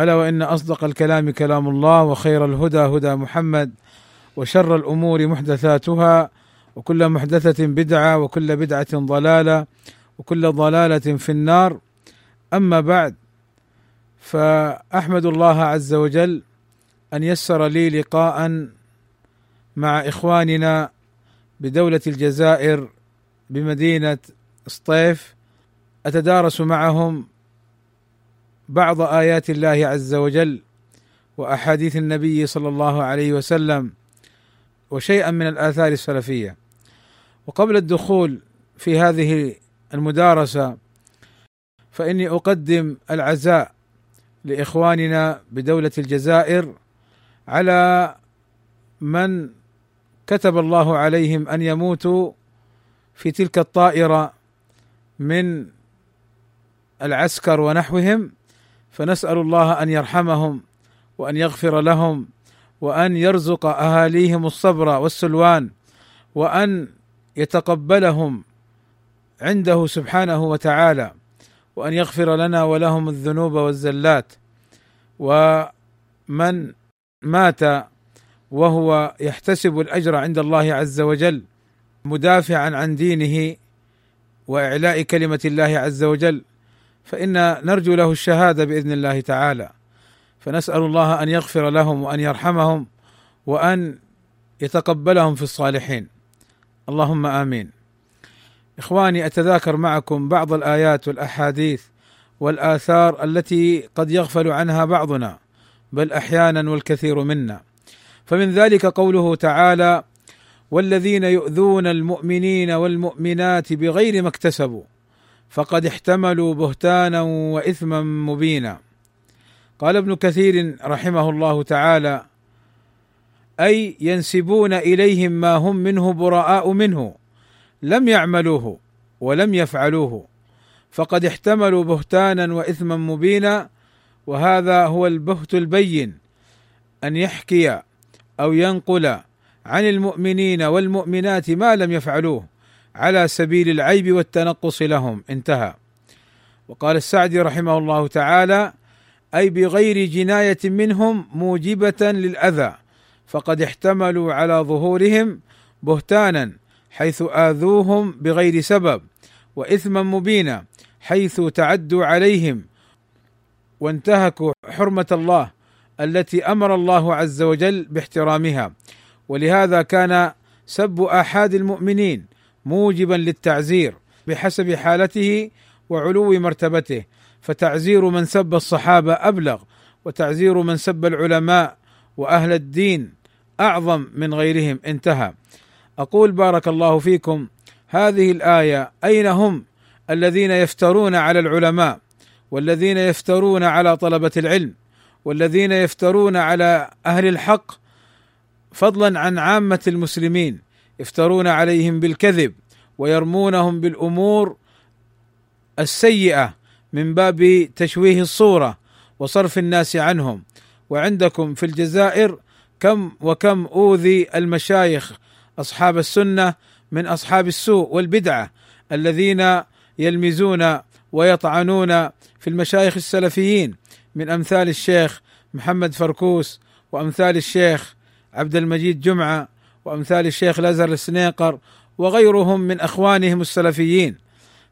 ألا وإن أصدق الكلام كلام الله وخير الهدى هدى محمد وشر الأمور محدثاتها وكل محدثة بدعة وكل بدعة ضلالة وكل ضلالة في النار. أما بعد فأحمد الله عز وجل أن يسر لي لقاء مع إخواننا بدولة الجزائر بمدينة سطيف. أتدارس معهم بعض آيات الله عز وجل وأحاديث النبي صلى الله عليه وسلم وشيئا من الآثار السلفية. وقبل الدخول في هذه المدارسة فإني أقدم العزاء لإخواننا بدولة الجزائر على من كتب الله عليهم أن يموتوا في تلك الطائرة من العسكر ونحوهم فنسأل الله أن يرحمهم وأن يغفر لهم وأن يرزق أهاليهم الصبر والسلوان وأن يتقبلهم عنده سبحانه وتعالى وأن يغفر لنا ولهم الذنوب والزلات ومن مات وهو يحتسب الأجر عند الله عز وجل مدافعا عن دينه وإعلاء كلمة الله عز وجل فإن نرجو له الشهادة بإذن الله تعالى. فنسأل الله أن يغفر لهم وأن يرحمهم وأن يتقبلهم في الصالحين. اللهم آمين. إخواني أتذاكر معكم بعض الآيات والأحاديث والآثار التي قد يغفل عنها بعضنا بل أحيانا والكثير منا. فمن ذلك قوله تعالى والذين يؤذون المؤمنين والمؤمنات بغير ما اكتسبوا فقد احتملوا بهتانا وإثما مبينا. قال ابن كثير رحمه الله تعالى أي ينسبون إليهم ما هم منه براء منه لم يعملوه ولم يفعلوه فقد احتملوا بهتانا وإثما مبينا وهذا هو البهت البين أن يحكي أو ينقل عن المؤمنين والمؤمنات ما لم يفعلوه. على سبيل العيب والتنقص لهم. انتهى. وقال السعدي رحمه الله تعالى أي بغير جناية منهم موجبة للأذى فقد احتملوا على ظهورهم بهتانا حيث آذوهم بغير سبب وإثما مبينا حيث تعدوا عليهم وانتهكوا حرمة الله التي أمر الله عز وجل باحترامها. ولهذا كان سب آحاد المؤمنين موجبا للتعزير بحسب حالته وعلو مرتبته فتعزير من سب الصحابة أبلغ وتعزير من سب العلماء وأهل الدين أعظم من غيرهم. انتهى. أقول بارك الله فيكم هذه الآية أين هم الذين يفترون على العلماء والذين يفترون على طلبة العلم والذين يفترون على أهل الحق فضلا عن عامة المسلمين؟ يفترون عليهم بالكذب ويرمونهم بالأمور السيئة من باب تشويه الصورة وصرف الناس عنهم. وعندكم في الجزائر كم وكم أوذي المشايخ أصحاب السنة من أصحاب السوء والبدعة الذين يلمزون ويطعنون في المشايخ السلفيين من أمثال الشيخ محمد فركوس وأمثال الشيخ عبد المجيد جمعة وأمثال الشيخ الأزهر السنيقر وغيرهم من أخوانهم السلفيين.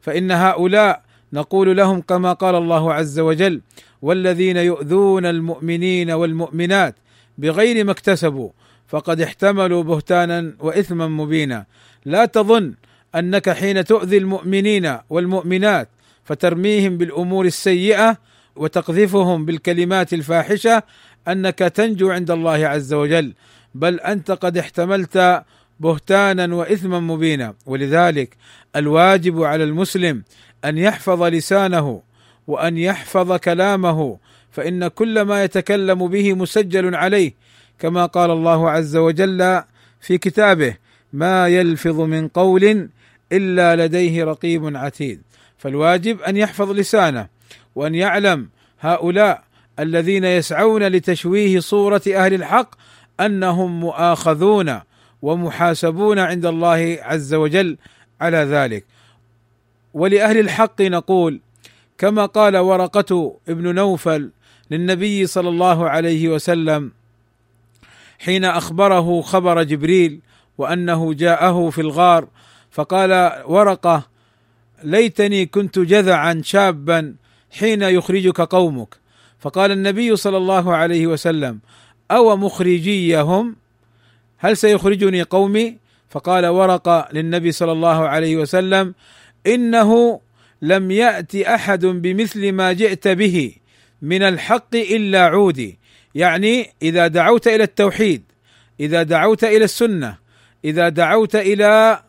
فإن هؤلاء نقول لهم كما قال الله عز وجل والذين يؤذون المؤمنين والمؤمنات بغير ما اكتسبوا فقد احتملوا بهتانا وإثما مبينا. لا تظن أنك حين تؤذي المؤمنين والمؤمنات فترميهم بالأمور السيئة وتقذفهم بالكلمات الفاحشة أنك تنجو عند الله عز وجل. بل أنت قد احتملت بهتانا وإثما مبينا. ولذلك الواجب على المسلم أن يحفظ لسانه وأن يحفظ كلامه فإن كل ما يتكلم به مسجل عليه كما قال الله عز وجل في كتابه ما يلفظ من قول إلا لديه رقيب عتيد فالواجب أن يحفظ لسانه وأن يعلم هؤلاء الذين يسعون لتشويه صورة أهل الحق أنهم مؤاخذون ومحاسبون عند الله عز وجل على ذلك. ولأهل الحق نقول كما قال ورقة ابن نوفل للنبي صلى الله عليه وسلم حين أخبره خبر جبريل وأنه جاءه في الغار فقال ورقة ليتني كنت جذعا شابا حين يخرجك قومك. فقال النبي صلى الله عليه وسلم أو مخرجيهم؟ هل سيخرجني قومي؟ فقال ورقه للنبي صلى الله عليه وسلم إنه لم يأت أحد بمثل ما جئت به من الحق إلا عودي. يعني إذا دعوت إلى التوحيد إذا دعوت إلى السنة إذا دعوت إلى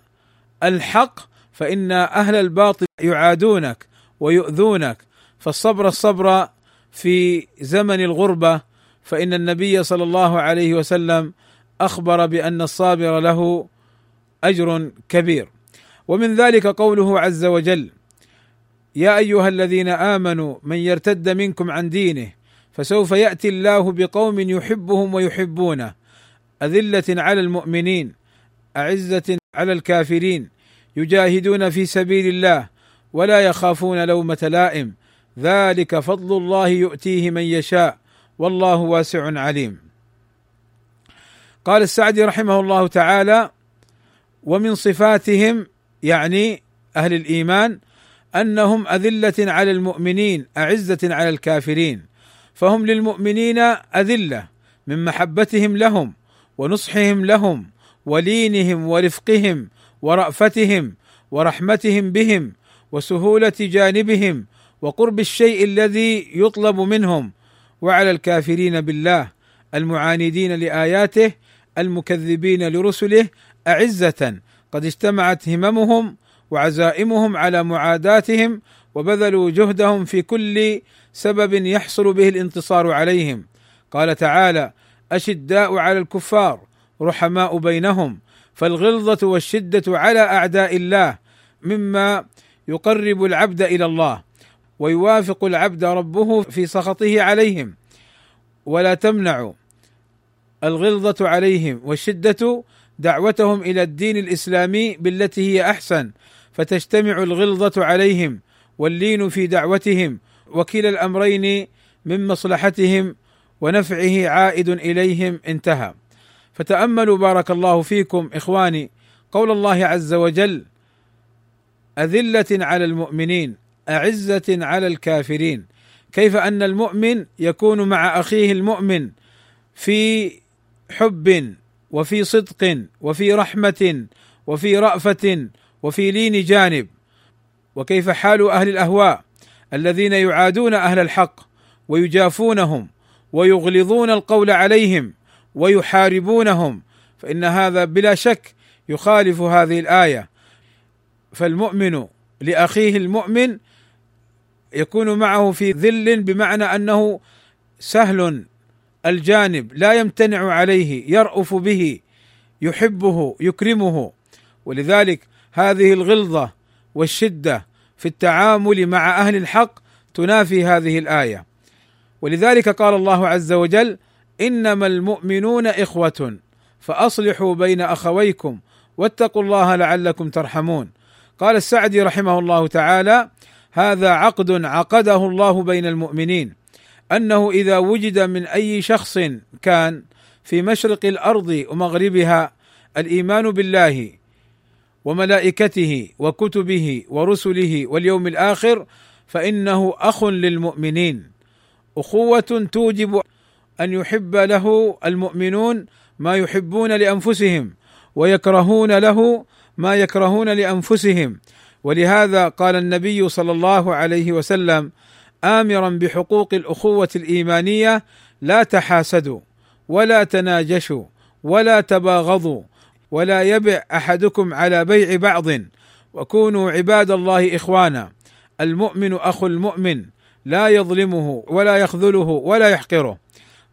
الحق فإن أهل الباطل يعادونك ويؤذونك. فالصبر الصبر في زمن الغربة فإن النبي صلى الله عليه وسلم أخبر بأن الصابر له أجر كبير. ومن ذلك قوله عز وجل يا أيها الذين آمنوا من يرتد منكم عن دينه فسوف يأتي الله بقوم يحبهم ويحبونه. أذلة على المؤمنين أعزة على الكافرين يجاهدون في سبيل الله ولا يخافون لومة لائم. ذلك فضل الله يؤتيه من يشاء. والله واسع عليم. قال السعدي رحمه الله تعالى ومن صفاتهم يعني أهل الإيمان أنهم أذلة على المؤمنين أعزة على الكافرين فهم للمؤمنين أذلة من محبتهم لهم ونصحهم لهم ولينهم ورفقهم ورأفتهم ورحمتهم بهم وسهولة جانبهم وقرب الشيء الذي يطلب منهم وعلى الكافرين بالله المعاندين لآياته المكذبين لرسله أعزة. قد اجتمعت هممهم وعزائمهم على معاداتهم وبذلوا جهدهم في كل سبب يحصل به الانتصار عليهم. قال تعالى أشداء على الكفار رحماء بينهم فالغلظة والشدة على أعداء الله مما يقرب العبد إلى الله. ويوافق العبد ربه في سخطه عليهم. ولا تمنع الغلظة عليهم والشدة دعوتهم إلى الدين الإسلامي بالتي هي أحسن. فتجتمع الغلظة عليهم واللين في دعوتهم وكلا الأمرين من مصلحتهم ونفعه عائد إليهم انتهى. فتأملوا بارك الله فيكم إخواني قول الله عز وجل أذلة على المؤمنين. أعزة على الكافرين. كيف أن المؤمن يكون مع أخيه المؤمن في حب وفي صدق وفي رحمة وفي رأفة وفي لين جانب؟ وكيف حال أهل الأهواء الذين يعادون أهل الحق ويجافونهم ويغلظون القول عليهم ويحاربونهم؟ فإن هذا بلا شك يخالف هذه الآية. فالمؤمن لأخيه المؤمن يكون معه في ذل بمعنى أنه سهل الجانب لا يمتنع عليه يرأف به يحبه يكرمه. ولذلك هذه الغلظة والشدة في التعامل مع أهل الحق تنافي هذه الآية. ولذلك قال الله عز وجل إنما المؤمنون إخوة فأصلحوا بين أخويكم واتقوا الله لعلكم ترحمون. قال السعدي رحمه الله تعالى هذا عقد عقده الله بين المؤمنين. أنه إذا وجد من أي شخص كان في مشرق الأرض ومغربها الإيمان بالله وملائكته وكتبه ورسله واليوم الآخر فإنه أخ للمؤمنين. أخوة توجب أن يحب له المؤمنون ما يحبون لأنفسهم ويكرهون له ما يكرهون لأنفسهم. ولهذا قال النبي صلى الله عليه وسلم آمرا بحقوق الأخوة الإيمانية لا تحاسدوا ولا تناجشوا ولا تباغضوا ولا يبع أحدكم على بيع بعض وكونوا عباد الله إخوانا المؤمن أخو المؤمن لا يظلمه ولا يخذله ولا يحقره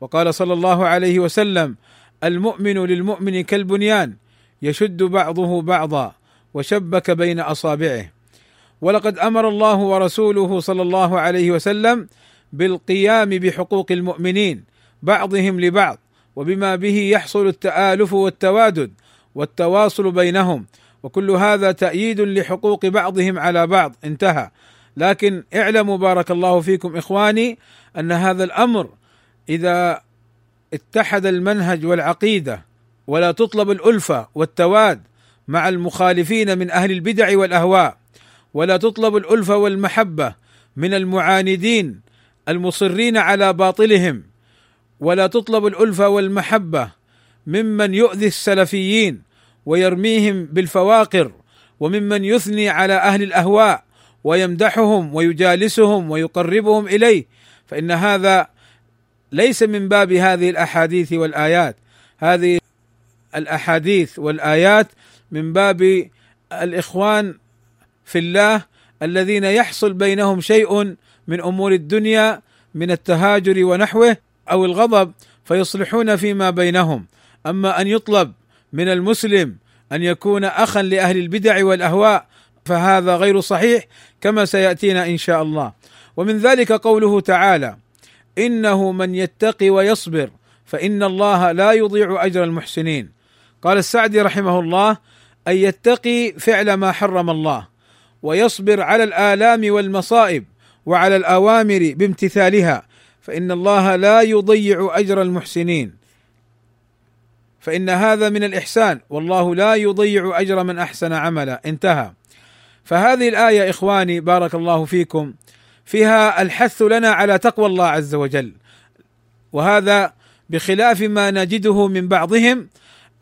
وقال صلى الله عليه وسلم المؤمن للمؤمن كالبنيان يشد بعضه بعضا وشبك بين أصابعه. ولقد أمر الله ورسوله صلى الله عليه وسلم بالقيام بحقوق المؤمنين بعضهم لبعض وبما به يحصل التآلف والتوادد والتواصل بينهم. وكل هذا تأييد لحقوق بعضهم على بعض. انتهى. لكن اعلموا بارك الله فيكم إخواني أن هذا الأمر إذا اتحد المنهج والعقيدة ولا تطلب الألفة والتواد مع المخالفين من أهل البدع والأهواء ولا تطلب الالفه والمحبة من المعاندين المصرين على باطلهم ولا تطلب الالفه والمحبة ممن يؤذي السلفيين ويرميهم بالفواقر وممن يثني على أهل الأهواء ويمدحهم ويجالسهم ويقربهم إليه. فإن هذا ليس من باب هذه الأحاديث والآيات. هذه الأحاديث والآيات من باب الإخوان في الله الذين يحصل بينهم شيء من أمور الدنيا من التهاجر ونحوه أو الغضب فيصلحون فيما بينهم. أما أن يطلب من المسلم أن يكون اخا لأهل البدع والأهواء فهذا غير صحيح كما سيأتينا إن شاء الله. ومن ذلك قوله تعالى إنه من يتقي ويصبر فإن الله لا يضيع أجر المحسنين. قال السعدي رحمه الله أن يتقي فعل ما حرم الله ويصبر على الآلام والمصائب وعلى الأوامر بامتثالها فإن الله لا يضيع أجر المحسنين. فإن هذا من الإحسان والله لا يضيع أجر من أحسن عملا. انتهى. فهذه الآية إخواني بارك الله فيكم فيها الحث لنا على تقوى الله عز وجل. وهذا بخلاف ما نجده من بعضهم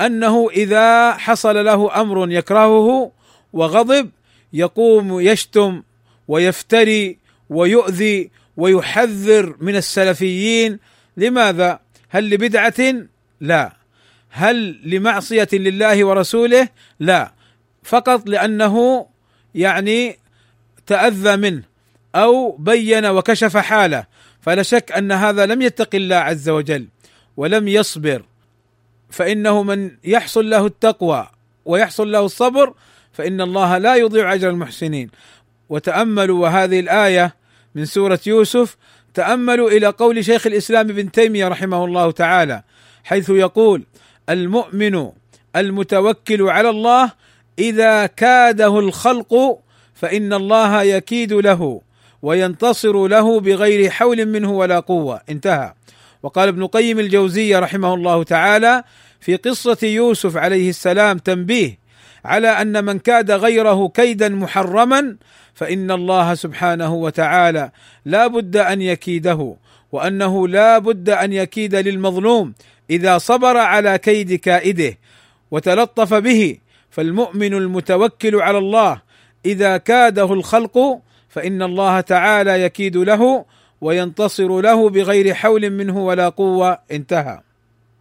أنه إذا حصل له أمر يكرهه وغضب يقوم يشتم ويفتري ويؤذي ويحذر من السلفيين لماذا؟ هل لبدعة؟ لا هل لمعصية لله ورسوله؟ لا فقط لأنه يعني تأذى منه أو بين وكشف حاله فلا شك أن هذا لم يتق الله عز وجل ولم يصبر فإنه من يحصل له التقوى ويحصل له الصبر فإن الله لا يضيع أجر المحسنين. وتأملوا وهذه الآية من سورة يوسف تأملوا إلى قول شيخ الإسلام ابن تيمية رحمه الله تعالى حيث يقول المؤمن المتوكل على الله إذا كاده الخلق فإن الله يكيد له وينتصر له بغير حول منه ولا قوة. انتهى. وقال ابن قيم الجوزية رحمه الله تعالى في قصة يوسف عليه السلام تنبيه على أن من كاد غيره كيدا محرما فإن الله سبحانه وتعالى لا بد أن يكيده وأنه لا بد أن يكيد للمظلوم إذا صبر على كيد كائده وتلطف به فالمؤمن المتوكل على الله إذا كاده الخلق فإن الله تعالى يكيد له وينتصر له بغير حول منه ولا قوة. انتهى.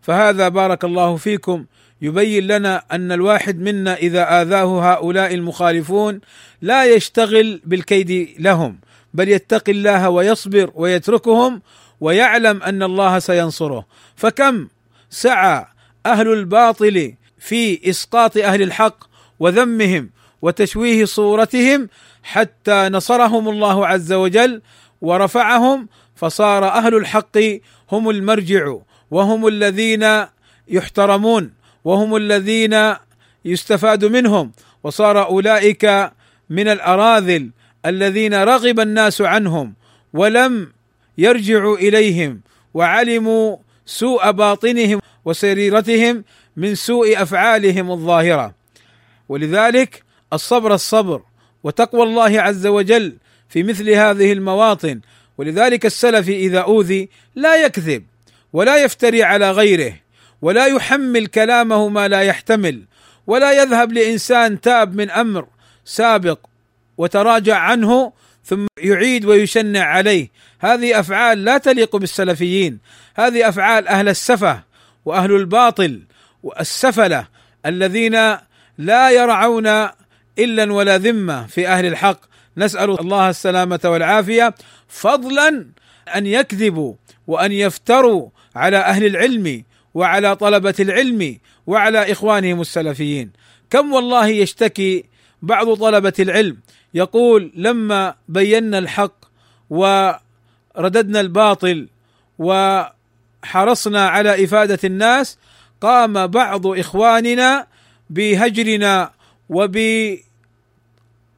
فهذا بارك الله فيكم. يبين لنا أن الواحد منا إذا آذاه هؤلاء المخالفون لا يشتغل بالكيد لهم بل يتقي الله ويصبر ويتركهم ويعلم أن الله سينصره. فكم سعى أهل الباطل في إسقاط أهل الحق وذمهم وتشويه صورتهم حتى نصرهم الله عز وجل ورفعهم فصار أهل الحق هم المرجع وهم الذين يحترمون وهم الذين يستفاد منهم وصار أولئك من الأراذل الذين رغب الناس عنهم ولم يرجعوا إليهم وعلموا سوء باطنهم وسريرتهم من سوء أفعالهم الظاهرة. ولذلك الصبر الصبر وتقوى الله عز وجل في مثل هذه المواطن. ولذلك السلفي إذا أوذي لا يكذب ولا يفتري على غيره ولا يحمل كلامه ما لا يحتمل ولا يذهب لإنسان تاب من أمر سابق وتراجع عنه ثم يعيد ويشنع عليه. هذه أفعال لا تليق بالسلفيين. هذه أفعال أهل السفه وأهل الباطل والسفلة الذين لا يرعون إلا ولا ذمة في أهل الحق. نسأل الله السلامة والعافية فضلا أن يكذبوا وأن يفتروا على أهل العلم وعلى طلبة العلم وعلى إخوانهم السلفيين. كم والله يشتكي بعض طلبة العلم يقول لما بينا الحق ورددنا الباطل وحرصنا على إفادة الناس قام بعض إخواننا بهجرنا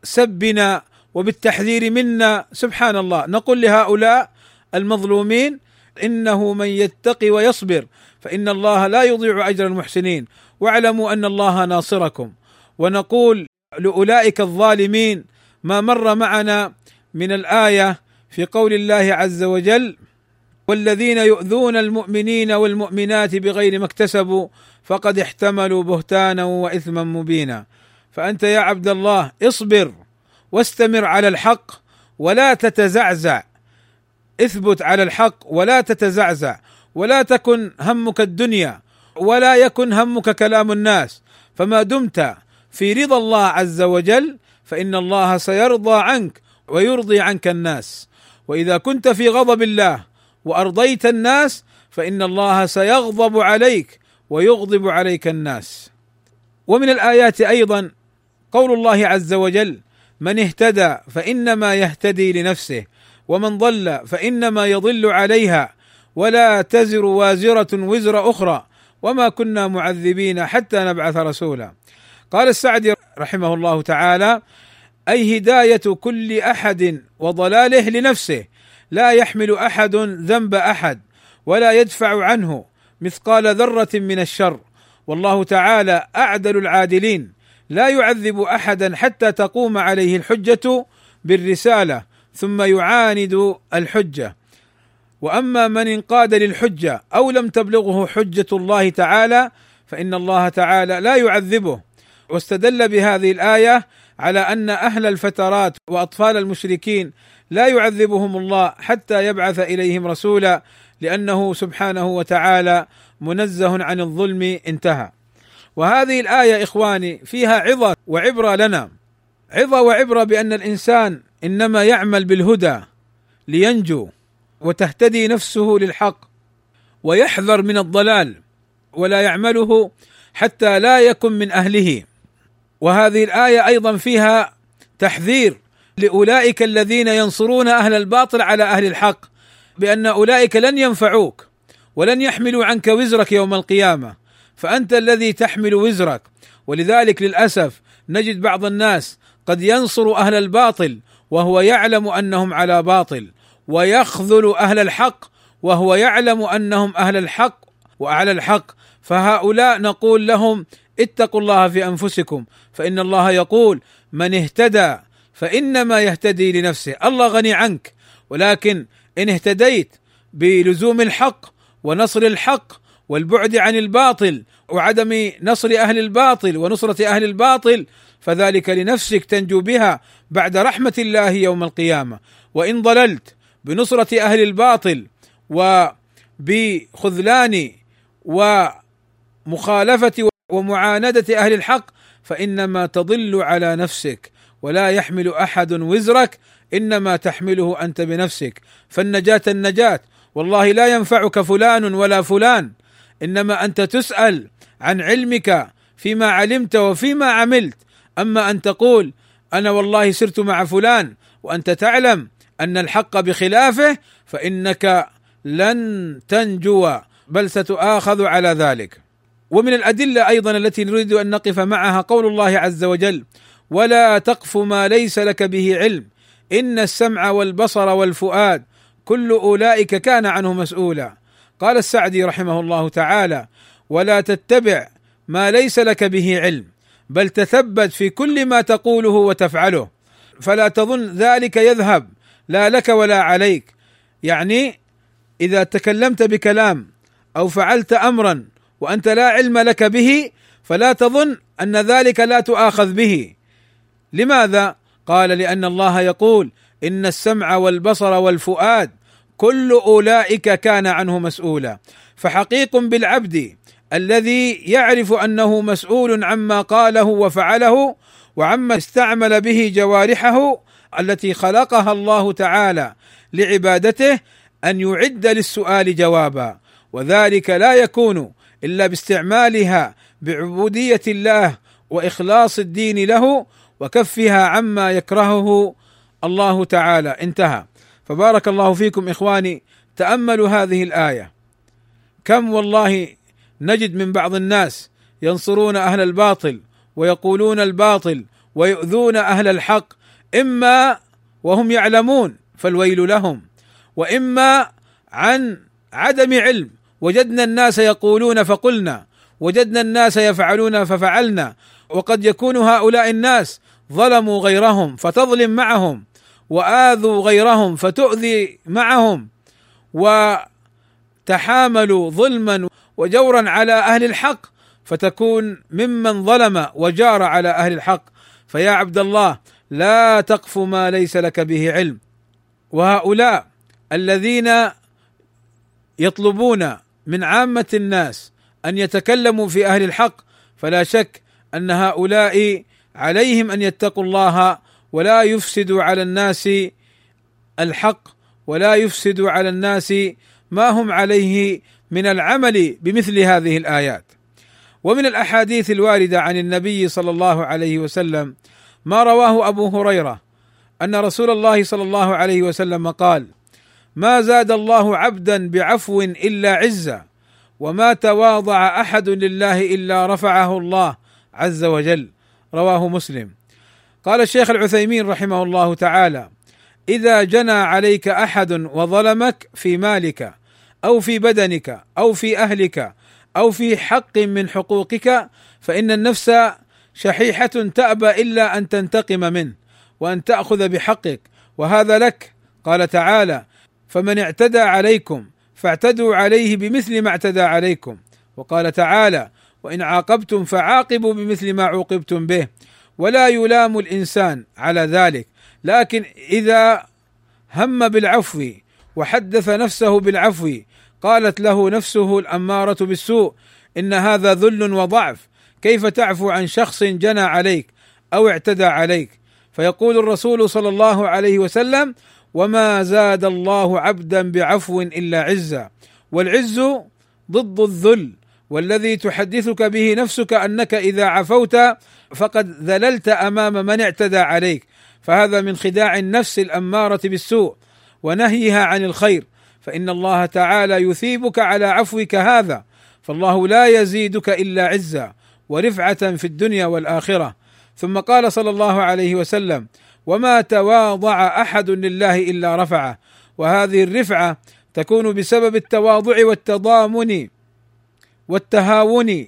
وبسبنا وبالتحذير منا سبحان الله نقول لهؤلاء المظلومين إنه من يتقي ويصبر فإن الله لا يضيع أجر المحسنين. واعلموا أن الله ناصركم. ونقول لأولئك الظالمين ما مر معنا من الآية في قول الله عز وجل والذين يؤذون المؤمنين والمؤمنات بغير ما اكتسبوا فقد احتملوا بهتانا وإثما مبينا فأنت يا عبد الله اصبر. واستمر على الحق ولا تتزعزع. اثبت على الحق ولا تتزعزع. ولا تكن همك الدنيا ولا يكن همك كلام الناس. فما دمت في رضا الله عز وجل فإن الله سيرضى عنك ويرضي عنك الناس. وإذا كنت في غضب الله وأرضيت الناس فإن الله سيغضب عليك ويغضب عليك الناس. ومن الآيات أيضا قول الله عز وجل من اهتدى فإنما يهتدي لنفسه ومن ضل فإنما يضل عليها ولا تزر وازرة وزر أخرى وما كنا معذبين حتى نبعث رسولا. قال السعدي رحمه الله تعالى أي هداية كل أحد وضلاله لنفسه لا يحمل أحد ذنب أحد ولا يدفع عنه مثقال ذرة من الشر. والله تعالى أعدل العادلين. لا يعذب أحدا حتى تقوم عليه الحجة بالرسالة ثم يعاند الحجة وأما من انقاد للحجة أو لم تبلغه حجة الله تعالى فإن الله تعالى لا يعذبه واستدل بهذه الآية على أن أهل الفترات وأطفال المشركين لا يعذبهم الله حتى يبعث إليهم رسولا لأنه سبحانه وتعالى منزه عن الظلم انتهى. وهذه الآية إخواني فيها عظة وعبرة لنا. عظة وعبرة بأن الإنسان إنما يعمل بالهدى لينجو وتهتدي نفسه للحق ويحذر من الضلال ولا يعمله حتى لا يكن من أهله وهذه الآية أيضا فيها تحذير لأولئك الذين ينصرون أهل الباطل على أهل الحق بأن أولئك لن ينفعوك ولن يحملوا عنك وزرك يوم القيامة فأنت الذي تحمل وزرك. ولذلك للأسف نجد بعض الناس قد ينصر أهل الباطل وهو يعلم أنهم على باطل ويخذل أهل الحق وهو يعلم أنهم أهل الحق وأعلى الحق. فهؤلاء نقول لهم اتقوا الله في أنفسكم فإن الله يقول من اهتدى فإنما يهتدي لنفسه. الله غني عنك ولكن إن اهتديت بلزوم الحق ونصر الحق والبعد عن الباطل وعدم نصر أهل الباطل ونصرة أهل الباطل فذلك لنفسك تنجو بها بعد رحمة الله يوم القيامة. وإن ضللت بنصرة أهل الباطل وبخذلان ومخالفة ومعاندة أهل الحق فإنما تضل على نفسك ولا يحمل أحد وزرك إنما تحمله أنت بنفسك. فالنجاة النجاة والله لا ينفعك فلان ولا فلان. إنما أنت تسأل عن علمك فيما علمت وفيما عملت. أما أن تقول أنا والله سرت مع فلان وأنت تعلم أن الحق بخلافه فإنك لن تنجو بل ستؤاخذ على ذلك. ومن الأدلة أيضا التي نريد أن نقف معها قول الله عز وجل ولا تقف ما ليس لك به علم إن السمع والبصر والفؤاد كل أولئك كان عنه مسؤولا قال السعدي رحمه الله تعالى ولا تتبع ما ليس لك به علم بل تثبت في كل ما تقوله وتفعله فلا تظن ذلك يذهب لا لك ولا عليك يعني إذا تكلمت بكلام أو فعلت امرا وأنت لا علم لك به فلا تظن أن ذلك لا تؤاخذ به لماذا؟ قال لأن الله يقول إن السمع والبصر والفؤاد كل أولئك كان عنه مسؤولا. فحقيق بالعبد الذي يعرف أنه مسؤول عما قاله وفعله وعما استعمل به جوارحه التي خلقها الله تعالى لعبادته أن يعد للسؤال جوابا. وذلك لا يكون إلا باستعمالها بعبودية الله وإخلاص الدين له وكفها عما يكرهه الله تعالى. انتهى. فبارك الله فيكم إخواني تأملوا هذه الآية. كم والله نجد من بعض الناس ينصرون أهل الباطل ويقولون الباطل ويؤذون أهل الحق إما وهم يعلمون فالويل لهم وإما عن عدم علم وجدنا الناس يقولون فقلنا وجدنا الناس يفعلون ففعلنا وقد يكون هؤلاء الناس ظلموا غيرهم فتظلم معهم وآذوا غيرهم فتؤذي معهم وتحاملوا ظلما وجورا على أهل الحق فتكون ممن ظلم وجار على أهل الحق. فيا عبد الله لا تقف ما ليس لك به علم. وهؤلاء الذين يطلبون من عامة الناس أن يتكلموا في أهل الحق فلا شك أن هؤلاء عليهم أن يتقوا الله ولا يفسدوا على الناس الحق ولا يفسدوا على الناس ما هم عليه من العمل بمثل هذه الآيات. ومن الأحاديث الواردة عن النبي صلى الله عليه وسلم ما رواه أبو هريرة أن رسول الله صلى الله عليه وسلم قال ما زاد الله عبدا بعفو إلا عزا وما تواضع أحد لله إلا رفعه الله عز وجل رواه مسلم. قال الشيخ العثيمين رحمه الله تعالى إذا جنى عليك أحد وظلمك في مالك أو في بدنك أو في أهلك أو في حق من حقوقك فإن النفس شحيحة تأبى إلا أن تنتقم منه وأن تأخذ بحقك وهذا لك. قال تعالى فمن اعتدى عليكم فاعتدوا عليه بمثل ما اعتدى عليكم. وقال تعالى وإن عاقبتم فعاقبوا بمثل ما عوقبتم به. ولا يلام الإنسان على ذلك. لكن إذا هم بالعفو وحدث نفسه بالعفو قالت له نفسه الأمارة بالسوء إن هذا ذل وضعف كيف تعفو عن شخص جنى عليك أو اعتدى عليك؟ فيقول الرسول صلى الله عليه وسلم وما زاد الله عبدا بعفو إلا عزا والعز ضد الذل والذي تحدثك به نفسك أنك إذا عفوت فقد ذللت أمام من اعتدى عليك. فهذا من خداع النفس الأمارة بالسوء ونهيها عن الخير. فإن الله تعالى يثيبك على عفوك هذا فالله لا يزيدك إلا عزا ورفعة في الدنيا والآخرة. ثم قال صلى الله عليه وسلم وما تواضع أحد لله إلا رفعه. وهذه الرفعة تكون بسبب التواضع والتضامن والتهاون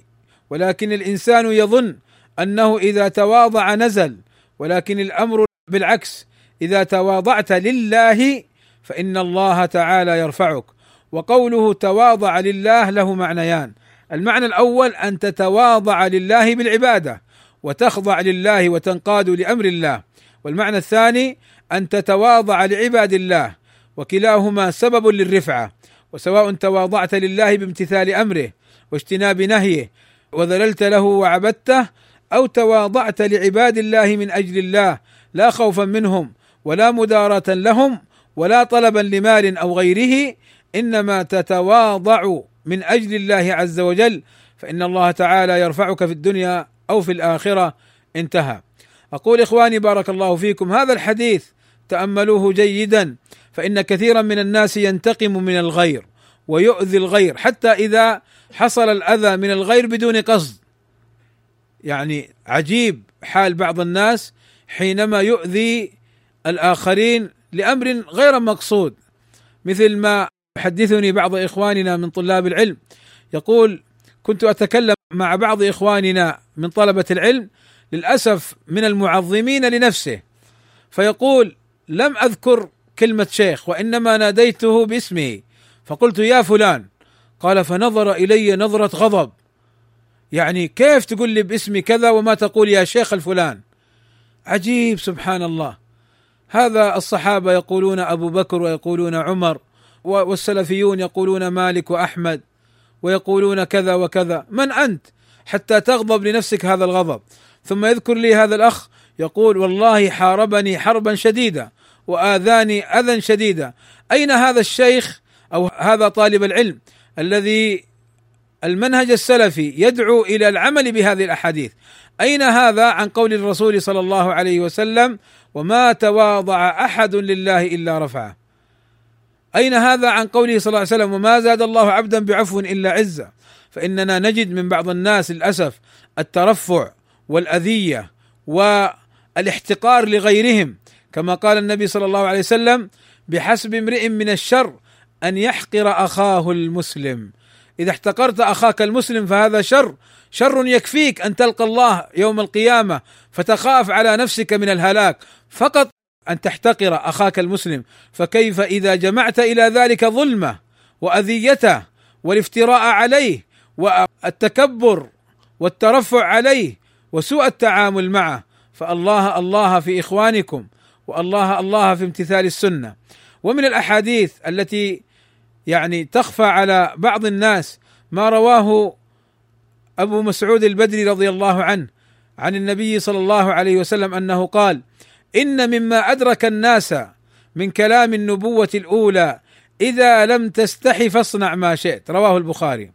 ولكن الإنسان يظن أنه إذا تواضع نزل ولكن الأمر بالعكس إذا تواضعت لله فإن الله تعالى يرفعك. وقوله تواضع لله له معنيان. المعنى الأول أن تتواضع لله بالعبادة وتخضع لله وتنقاد لأمر الله. والمعنى الثاني أن تتواضع لعباد الله وكلاهما سبب للرفعة. وسواء تواضعت لله بامتثال أمره واجتناب نهيه وذللت له وعبدته أو تواضعت لعباد الله من أجل الله لا خوفا منهم ولا مداراة لهم ولا طلبا لمال أو غيره إنما تتواضع من أجل الله عز وجل فإن الله تعالى يرفعك في الدنيا أو في الآخرة انتهى. أقول إخواني بارك الله فيكم هذا الحديث تأملوه جيدا فإن كثيرا من الناس ينتقم من الغير ويؤذي الغير حتى إذا حصل الأذى من الغير بدون قصد. يعني عجيب حال بعض الناس حينما يؤذي الآخرين لأمر غير مقصود مثل ما يحدثني بعض إخواننا من طلاب العلم. يقول كنت أتكلم مع بعض إخواننا من طلبة العلم للأسف من المعظمين لنفسه. فيقول لم أذكر كلمة شيخ وإنما ناديته باسمه فقلت يا فلان قال فنظر إلي نظرة غضب يعني كيف تقول لي باسمي كذا وما تقول يا شيخ الفلان؟ عجيب سبحان الله هذا الصحابة يقولون أبو بكر ويقولون عمر والسلفيون يقولون مالك وأحمد ويقولون كذا وكذا. من أنت حتى تغضب لنفسك هذا الغضب؟ ثم يذكر لي هذا الأخ يقول والله حاربني حربا شديده وآذاني أذى شديدا. أين هذا الشيخ أو هذا طالب العلم الذي المنهج السلفي يدعو إلى العمل بهذه الأحاديث. أين هذا عن قول الرسول صلى الله عليه وسلم؟ وما تواضع أحد لله إلا رفعه. أين هذا عن قوله صلى الله عليه وسلم؟ وما زاد الله عبدا بعفو إلا عزة. فإننا نجد من بعض الناس للأسف الترفع والأذية والاحتقار لغيرهم. كما قال النبي صلى الله عليه وسلم بحسب امرئ من الشر أن يحقر أخاه المسلم. إذا احتقرت أخاك المسلم فهذا شر شر يكفيك أن تلقى الله يوم القيامة فتخاف على نفسك من الهلاك. فقط أن تحتقر أخاك المسلم. فكيف إذا جمعت إلى ذلك ظلمة وأذيته والافتراء عليه والتكبر والترفع عليه وسوء التعامل معه؟ فالله الله في إخوانكم والله الله في امتثال السنة. ومن الأحاديث التي يعني تخفى على بعض الناس ما رواه أبو مسعود البدري رضي الله عنه عن النبي صلى الله عليه وسلم أنه قال: إن مما أدرك الناس من كلام النبوة الأولى إذا لم تستحي فاصنع ما شئت رواه البخاري.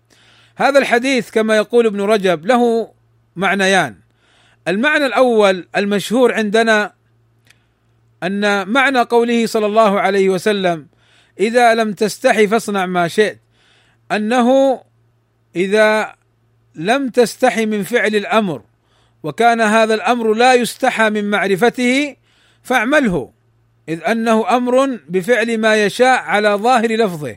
هذا الحديث كما يقول ابن رجب له معنيان. المعنى الأول المشهور عندنا أن معنى قوله صلى الله عليه وسلم إذا لم تستحي فاصنع ما شئت. أنه إذا لم تستحي من فعل الأمر وكان هذا الأمر لا يستحى من معرفته فاعمله. إذ أنه أمر بفعل ما يشاء على ظاهر لفظه.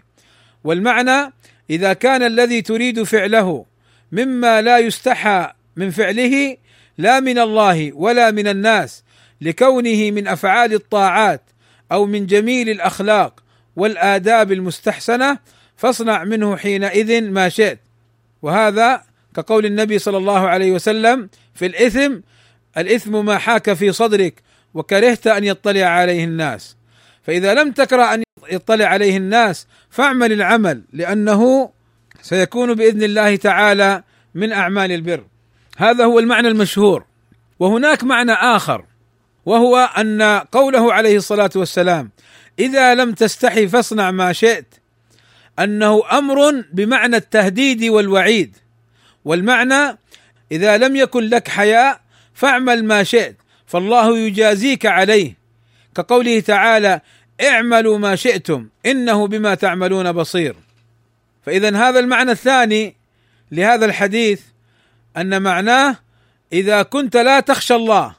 والمعنى إذا كان الذي تريد فعله مما لا يستحى من فعله لا من الله ولا من الناس لكونه من أفعال الطاعات أو من جميل الأخلاق والآداب المستحسنة فاصنع منه حينئذ ما شئت. وهذا كقول النبي صلى الله عليه وسلم في الإثم الإثم ما حاك في صدرك وكرهت أن يطلع عليه الناس. فإذا لم تكره أن يطلع عليه الناس فاعمل العمل لأنه سيكون بإذن الله تعالى من أعمال البر. هذا هو المعنى المشهور. وهناك معنى آخر وهو أن قوله عليه الصلاة والسلام إذا لم تستحي فاصنع ما شئت. أنه أمر بمعنى التهديد والوعيد. والمعنى إذا لم يكن لك حياء فاعمل ما شئت فالله يجازيك عليه. كقوله تعالى اعملوا ما شئتم إنه بما تعملون بصير. فإذا هذا المعنى الثاني لهذا الحديث أن معناه إذا كنت لا تخشى الله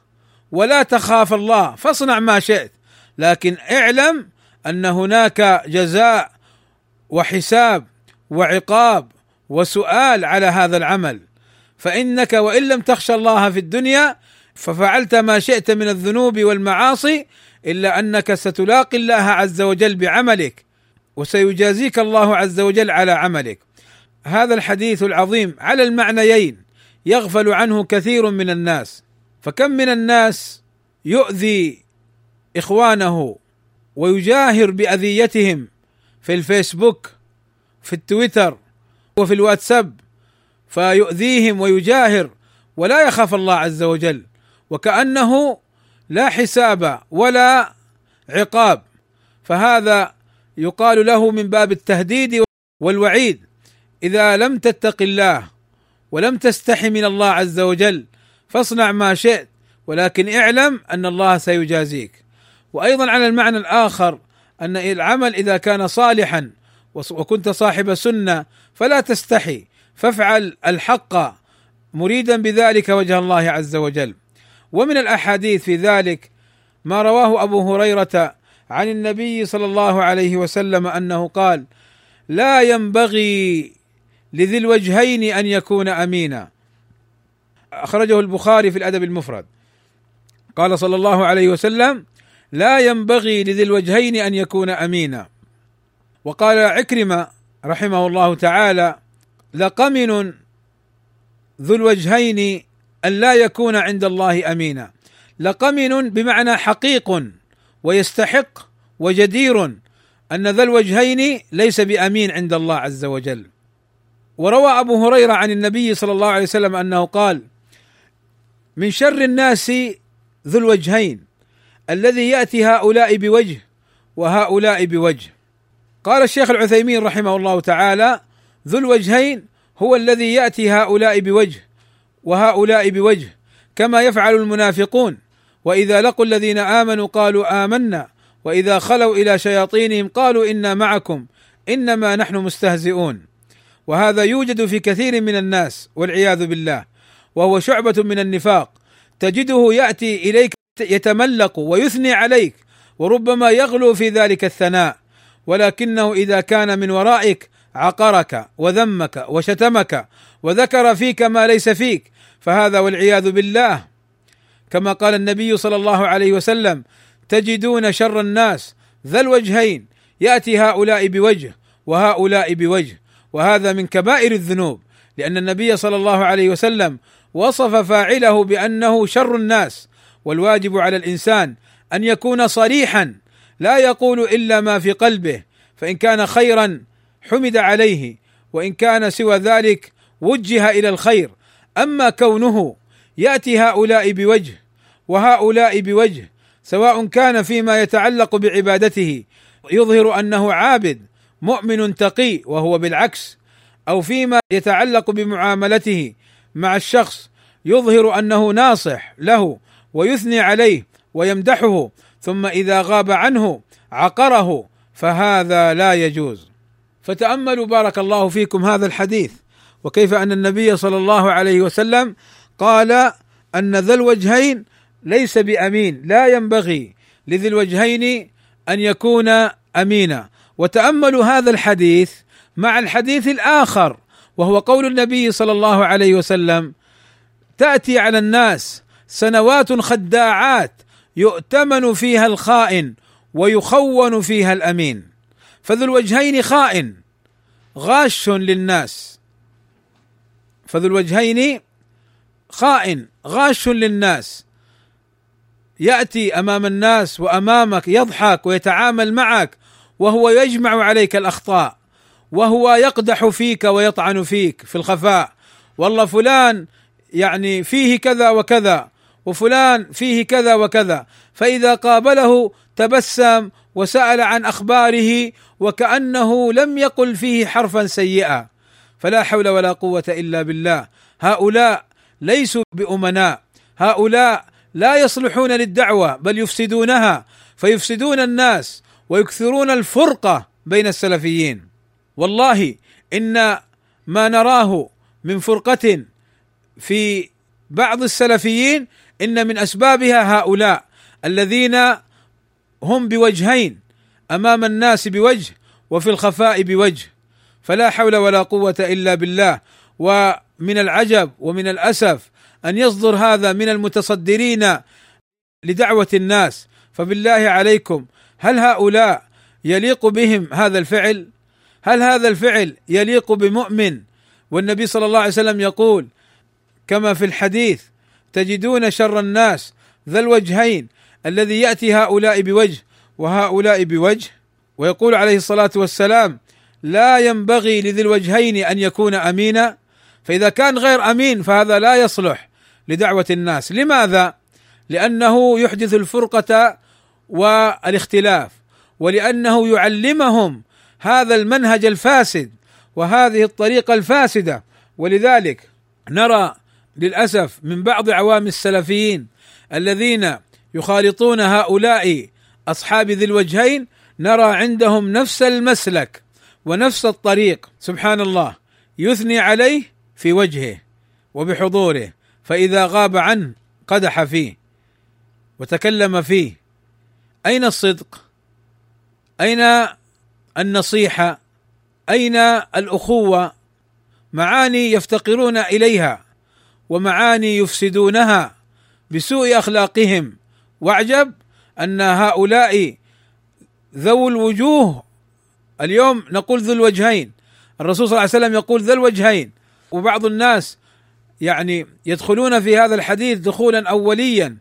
ولا تخاف الله فاصنع ما شئت. لكن اعلم أن هناك جزاء وحساب وعقاب وسؤال على هذا العمل. فإنك وإن لم تخشى الله في الدنيا ففعلت ما شئت من الذنوب والمعاصي إلا أنك ستلاقي الله عز وجل بعملك وسيجازيك الله عز وجل على عملك. هذا الحديث العظيم على المعنيين يغفل عنه كثير من الناس. فكم من الناس يؤذي إخوانه ويجاهر بأذيتهم في الفيسبوك في التويتر وفي الواتساب فيؤذيهم ويجاهر ولا يخاف الله عز وجل وكأنه لا حساب ولا عقاب. فهذا يقال له من باب التهديد والوعيد. إذا لم تتق الله ولم تستحي من الله عز وجل فاصنع ما شئت ولكن اعلم أن الله سيجازيك. وأيضا على المعنى الآخر أن العمل إذا كان صالحا وكنت صاحب سنة فلا تستحي فافعل الحق مريدا بذلك وجه الله عز وجل. ومن الأحاديث في ذلك ما رواه أبو هريرة عن النبي صلى الله عليه وسلم أنه قال لا ينبغي لذي الوجهين أن يكون أمينا. أخرجه البخاري في الأدب المفرد. قال صلى الله عليه وسلم لا ينبغي لذي الوجهين أن يكون أمينا. وقال عكرمة رحمه الله تعالى لقمن ذو الوجهين أن لا يكون عند الله أمينا. لقمن بمعنى حقيق ويستحق وجدير أن ذا الوجهين ليس بأمين عند الله عز وجل. وروى أبو هريرة عن النبي صلى الله عليه وسلم أنه قال من شر الناس ذو الوجهين. الذي يأتي هؤلاء بوجه وهؤلاء بوجه. قال الشيخ العثيمين رحمه الله تعالى ذو الوجهين هو الذي يأتي هؤلاء بوجه وهؤلاء بوجه كما يفعل المنافقون. وإذا لقوا الذين آمنوا قالوا آمنا وإذا خلوا إلى شياطينهم قالوا إنا معكم إنما نحن مستهزئون. وهذا يوجد في كثير من الناس والعياذ بالله. وهو شعبة من النفاق. تجده يأتي إليك يتملق ويثني عليك وربما يغلو في ذلك الثناء. ولكنه إذا كان من ورائك عقرك وذمك وشتمك وذكر فيك ما ليس فيك فهذا والعياذ بالله. كما قال النبي صلى الله عليه وسلم تجدون شر الناس ذا الوجهين يأتي هؤلاء بوجه وهؤلاء بوجه وهذا من كبائر الذنوب لأن النبي صلى الله عليه وسلم وصف فاعله بأنه شر الناس والواجب على الإنسان أن يكون صريحا لا يقول إلا ما في قلبه فإن كان خيرا حمد عليه وإن كان سوى ذلك وجه إلى الخير. أما كونه يأتي هؤلاء بوجه وهؤلاء بوجه سواء كان فيما يتعلق بعبادته يظهر أنه عابد مؤمن تقي وهو بالعكس أو فيما يتعلق بمعاملته مع الشخص يظهر أنه ناصح له ويثني عليه ويمدحه ثم إذا غاب عنه عقره فهذا لا يجوز. فتأملوا بارك الله فيكم هذا الحديث. وكيف أن النبي صلى الله عليه وسلم قال أن ذا الوجهين ليس بأمين لا ينبغي لذي الوجهين أن يكون أمينا. وتأملوا هذا الحديث مع الحديث الآخر وهو قول النبي صلى الله عليه وسلم تأتي على الناس سنوات خداعات يؤتمن فيها الخائن ويخون فيها الأمين. فذو الوجهين خائن غاش للناس. فذو الوجهين خائن غاش للناس. يأتي أمام الناس وأمامك يضحك ويتعامل معك وهو يجمع عليك الأخطاء وهو يقدح فيك ويطعن فيك في الخفاء. والله فلان يعني فيه كذا وكذا. وفلان فيه كذا وكذا. فإذا قابله تبسم وسأل عن أخباره وكأنه لم يقل فيه حرفا سيئا. فلا حول ولا قوة إلا بالله. هؤلاء ليسوا بأمناء. هؤلاء لا يصلحون للدعوة بل يفسدونها. فيفسدون الناس ويكثرون الفرقه بين السلفيين. والله إن ما نراه من فرقة في بعض السلفيين إن من أسبابها هؤلاء الذين هم بوجهين أمام الناس بوجه وفي الخفاء بوجه فلا حول ولا قوة إلا بالله ومن العجب ومن الأسف أن يصدر هذا من المتصدرين لدعوة الناس فبالله عليكم هل هؤلاء يليق بهم هذا الفعل؟ هل هذا الفعل يليق بمؤمن؟ والنبي صلى الله عليه وسلم يقول كما في الحديث تجدون شر الناس ذا الوجهين الذي يأتي هؤلاء بوجه وهؤلاء بوجه ويقول عليه الصلاة والسلام لا ينبغي لذي الوجهين أن يكون أمينا فإذا كان غير أمين فهذا لا يصلح لدعوة الناس. لماذا؟ لأنه يحدث الفرقة والاختلاف ولأنه يعلمهم هذا المنهج الفاسد وهذه الطريقة الفاسدة. ولذلك نرى للأسف من بعض عوام السلفيين الذين يخالطون هؤلاء أصحاب ذي الوجهين نرى عندهم نفس المسلك ونفس الطريق سبحان الله يثني عليه في وجهه وبحضوره فإذا غاب عنه قدح فيه وتكلم فيه. أين الصدق؟ أين النصيحة؟ أين الأخوة؟ معاني يفتقرون إليها. ومعاني يفسدونها بسوء أخلاقهم. واعجب أن هؤلاء ذو الوجوه. اليوم نقول ذو الوجهين. الرسول صلى الله عليه وسلم يقول ذا الوجهين. وبعض الناس يعني يدخلون في هذا الحديث دخولا اوليا.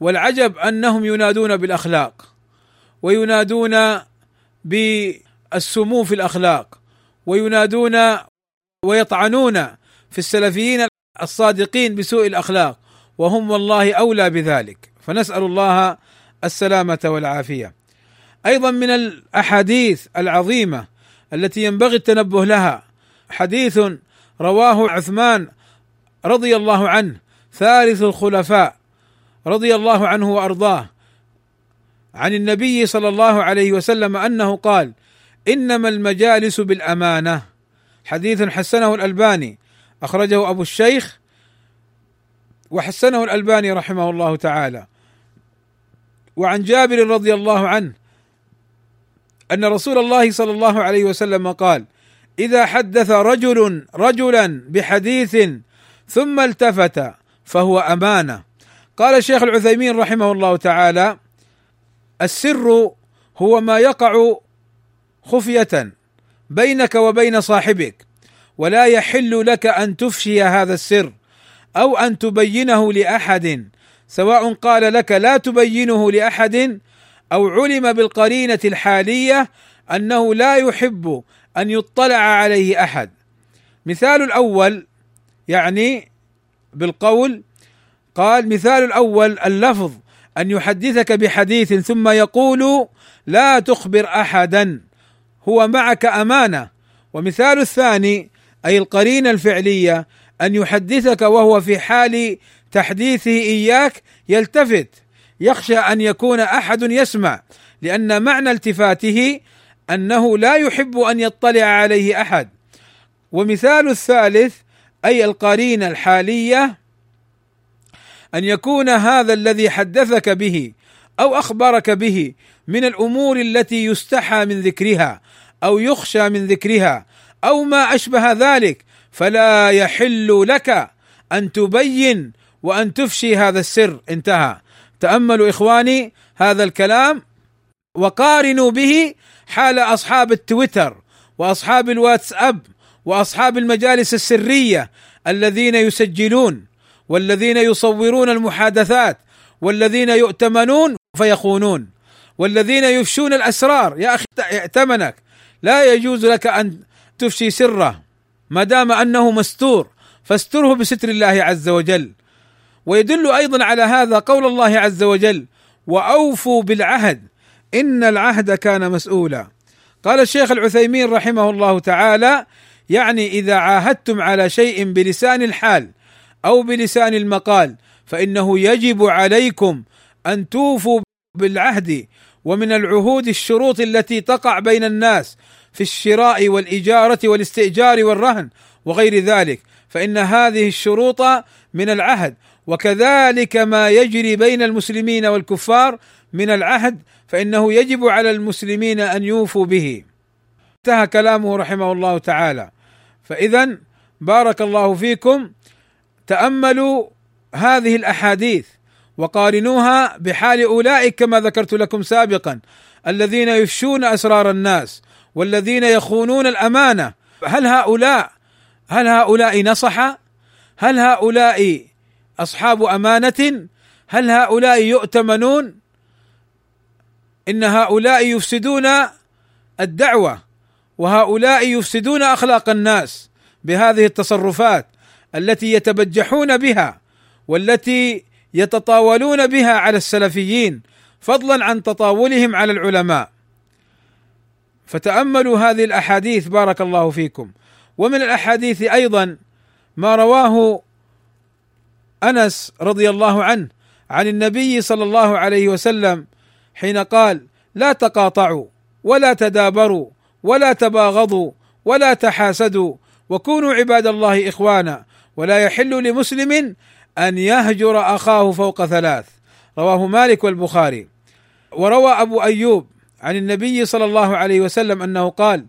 والعجب أنهم ينادون بالأخلاق. وينادون بالسمو في الأخلاق. وينادون ويطعنون في السلفيين الصادقين بسوء الأخلاق وهم والله أولى بذلك. فنسأل الله السلامة والعافية. أيضا من الأحاديث العظيمة التي ينبغي التنبه لها حديث رواه عثمان رضي الله عنه ثالث الخلفاء رضي الله عنه وأرضاه عن النبي صلى الله عليه وسلم أنه قال إنما المجالس بالأمانة. حديث حسنه الألباني أخرجه أبو الشيخ وحسنه الألباني رحمه الله تعالى. وعن جابر رضي الله عنه أن رسول الله صلى الله عليه وسلم قال إذا حدث رجل رجلا بحديث ثم التفت فهو أمانة. قال الشيخ العثيمين رحمه الله تعالى السر هو ما يقع خفية بينك وبين صاحبك. ولا يحل لك أن تفشي هذا السر أو أن تبينه لأحد سواء قال لك لا تبينه لأحد أو علم بالقرينة الحالية أنه لا يحب أن يطلع عليه أحد. مثال الأول يعني بالقول قال مثال الأول اللفظ أن يحدثك بحديث ثم يقول لا تخبر أحدا هو معك أمانة. ومثال الثاني أي القرينه الفعلية أن يحدثك وهو في حال تحديثه إياك يلتفت. يخشى أن يكون أحد يسمع لأن معنى التفاته أنه لا يحب أن يطلع عليه أحد. ومثال الثالث أي القرينه الحالية أن يكون هذا الذي حدثك به أو أخبرك به من الأمور التي يستحى من ذكرها أو يخشى من ذكرها أو ما أشبه ذلك فلا يحل لك أن تبين وأن تفشي هذا السر. انتهى. تأملوا إخواني هذا الكلام وقارنوا به حال أصحاب التويتر وأصحاب الواتساب وأصحاب المجالس السرية الذين يسجلون والذين يصورون المحادثات والذين يؤتمنون فيخونون والذين يفشون الأسرار. يا أخي ائتمنك. لا يجوز لك أن تفشي سره ما دام أنه مستور فاستره بستر الله عز وجل. ويدل أيضا على هذا قول الله عز وجل وأوفوا بالعهد إن العهد كان مسؤولا. قال الشيخ العثيمين رحمه الله تعالى يعني إذا عاهدتم على شيء بلسان الحال أو بلسان المقال فإنه يجب عليكم أن توفوا بالعهد ومن العهود الشروط التي تقع بين الناس في الشراء والإجارة والاستئجار والرهن وغير ذلك فإن هذه الشروط من العهد وكذلك ما يجري بين المسلمين والكفار من العهد فإنه يجب على المسلمين أن يوفوا به. انتهى كلامه رحمه الله تعالى. فاذا بارك الله فيكم. تأملوا هذه الأحاديث وقارنوها بحال أولئك كما ذكرت لكم سابقا الذين يفشون أسرار الناس والذين يخونون الأمانة هل هؤلاء هل هؤلاء نصح؟ هل هؤلاء أصحاب أمانة؟ هل هؤلاء يؤتمنون؟ إن هؤلاء يفسدون الدعوة وهؤلاء يفسدون أخلاق الناس بهذه التصرفات التي يتبجحون بها والتي يتطاولون بها على السلفيين فضلا عن تطاولهم على العلماء فتأملوا هذه الأحاديث بارك الله فيكم. ومن الأحاديث أيضا ما رواه أنس رضي الله عنه عن النبي صلى الله عليه وسلم حين قال لا تقاطعوا ولا تدابروا ولا تباغضوا ولا تحاسدوا وكونوا عباد الله إخوانا ولا يحل لمسلم أن يهجر أخاه فوق ثلاث رواه مالك والبخاري. وروى أبو أيوب عن النبي صلى الله عليه وسلم أنه قال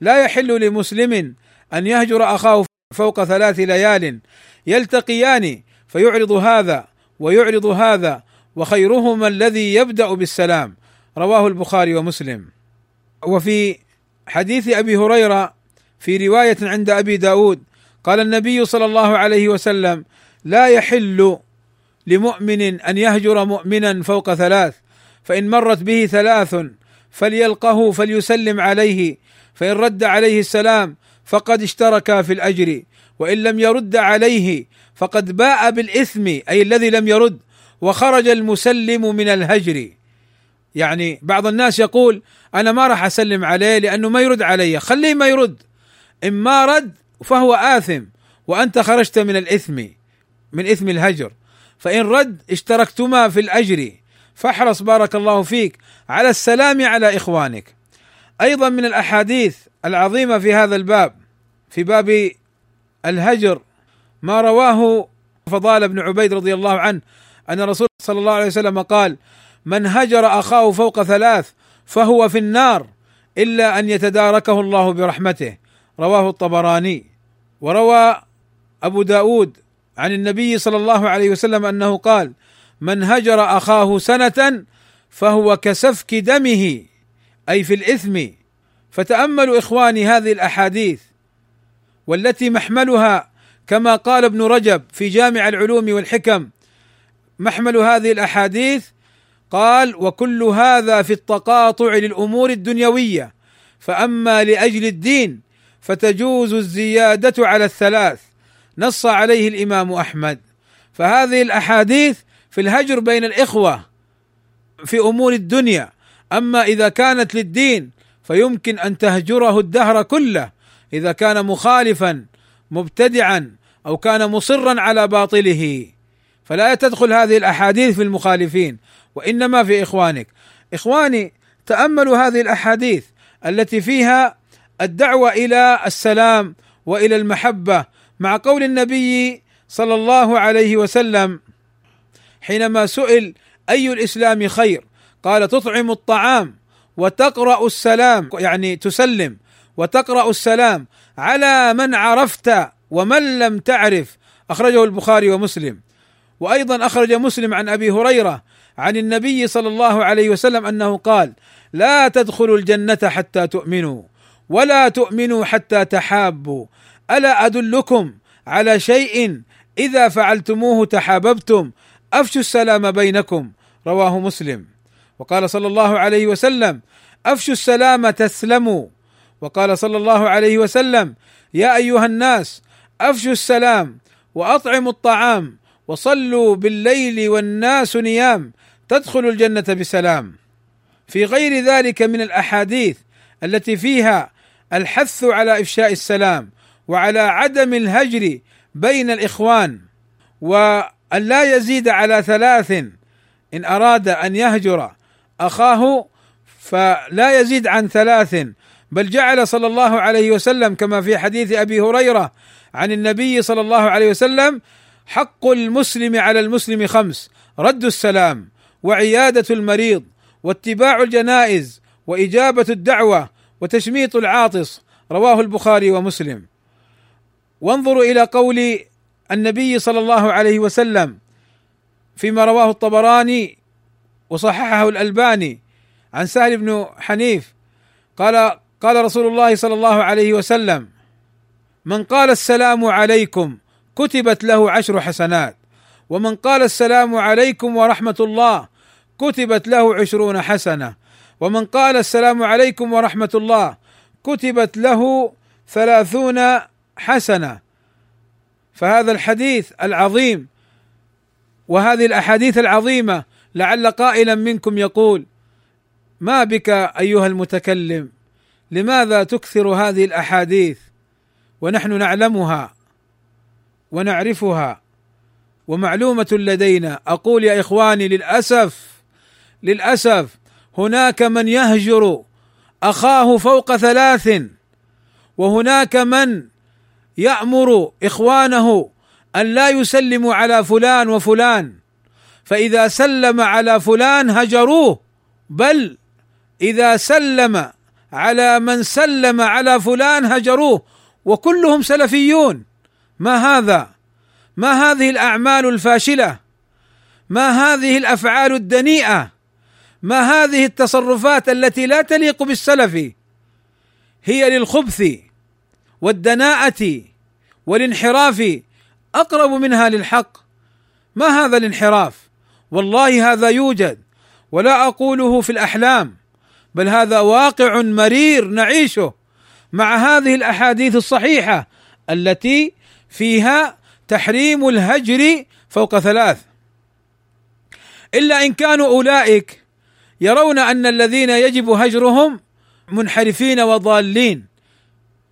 لا يحل لمسلم أن يهجر أخاه فوق ثلاث ليال يلتقيان فيعرض هذا ويعرض هذا وخيرهما الذي يبدأ بالسلام رواه البخاري ومسلم. وفي حديث أبي هريرة في رواية عند أبي داود قال النبي صلى الله عليه وسلم لا يحل لمؤمن أن يهجر مؤمنا فوق ثلاث فإن مرت به ثلاث فليلقه فليسلم عليه فإن رد عليه السلام فقد اشترك في الأجر وإن لم يرد عليه فقد باء بالإثم أي الذي لم يرد وخرج المسلم من الهجر. يعني بعض الناس يقول أنا ما راح أسلم عليه لأنه ما يرد علي خليه ما يرد. إن ما رد فهو آثم وأنت خرجت من الإثم من إثم الهجر. فإن رد اشتركتما في الأجر. فاحرص بارك الله فيك على السلام على إخوانك. أيضا من الأحاديث العظيمة في هذا الباب في باب الهجر ما رواه فضال بن عبيد رضي الله عنه أن الرسول صلى الله عليه وسلم قال: من هجر أخاه فوق ثلاث فهو في النار إلا أن يتداركه الله برحمته رواه الطبراني وروى أبو داود عن النبي صلى الله عليه وسلم أنه قال: من هجر أخاه سنة فهو كسفك دمه أي في الإثم. فتأملوا إخواني هذه الأحاديث والتي محملها كما قال ابن رجب في جامع العلوم والحكم. محمل هذه الأحاديث قال وكل هذا في التقاطع للأمور الدنيوية فأما لأجل الدين فتجوز الزيادة على الثلاث. نص عليه الإمام أحمد. فهذه الأحاديث في الهجر بين الإخوة في أمور الدنيا. أما إذا كانت للدين فيمكن أن تهجره الدهر كله. إذا كان مخالفا مبتدعا أو كان مصرا على باطله. فلا تدخل هذه الأحاديث في المخالفين وإنما في إخوانك. إخواني تأملوا هذه الأحاديث التي فيها الدعوة إلى السلام وإلى المحبة مع قول النبي صلى الله عليه وسلم حينما سئل أي الإسلام خير؟ قال تطعم الطعام وتقرأ السلام يعني تسلم وتقرأ السلام على من عرفت ومن لم تعرف أخرجه البخاري ومسلم. وأيضا أخرج مسلم عن أبي هريرة عن النبي صلى الله عليه وسلم أنه قال: لا تدخلوا الجنة حتى تؤمنوا ولا تؤمنوا حتى تحابوا. ألا أدلكم على شيء إذا فعلتموه تحاببتم أفشوا السلام بينكم رواه مسلم. وقال صلى الله عليه وسلم أفشوا السلام تسلموا. وقال صلى الله عليه وسلم يا أيها الناس أفشوا السلام وأطعموا الطعام وصلوا بالليل والناس نيام تدخلوا الجنة بسلام. في غير ذلك من الأحاديث التي فيها الحث على إفشاء السلام وعلى عدم الهجر بين الإخوان وان لا يزيد على ثلاث إن أراد أن يهجر أخاه فلا يزيد عن ثلاث. بل جعل صلى الله عليه وسلم كما في حديث أبي هريرة عن النبي صلى الله عليه وسلم حق المسلم على المسلم خمس رد السلام وعيادة المريض واتباع الجنائز وإجابة الدعوة وتشميط العاطس. رواه البخاري ومسلم. وانظروا إلى قول النبي صلى الله عليه وسلم فيما رواه الطبراني وصححه الألباني عن سهل بن حنيف قال قال رسول الله صلى الله عليه وسلم من قال السلام عليكم كتبت له عشر حسنات ومن قال السلام عليكم ورحمة الله كتبت له عشرون حسنة ومن قال السلام عليكم ورحمة الله كتبت له ثلاثون حسنة. فهذا الحديث العظيم وهذه الأحاديث العظيمة لعل قائلا منكم يقول ما بك أيها المتكلم لماذا تكثر هذه الأحاديث؟ ونحن نعلمها ونعرفها ومعلومة لدينا. أقول يا إخواني للأسف للأسف هناك من يهجر أخاه فوق ثلاث وهناك من يأمر إخوانه أن لا يسلموا على فلان وفلان فإذا سلم على فلان هجروه بل إذا سلم على من سلم على فلان هجروه وكلهم سلفيون. ما هذا؟ ما هذه الأعمال الفاشلة؟ ما هذه الأفعال الدنيئة؟ ما هذه التصرفات التي لا تليق بالسلف؟ هي للخبث. والدناءة والانحراف أقرب منها للحق. ما هذا الانحراف؟ والله هذا يوجد ولا أقوله في الأحلام بل هذا واقع مرير نعيشه مع هذه الأحاديث الصحيحة التي فيها تحريم الهجر فوق ثلاث. إلا إن كانوا أولئك يرون أن الذين يجب هجرهم منحرفين وضالين.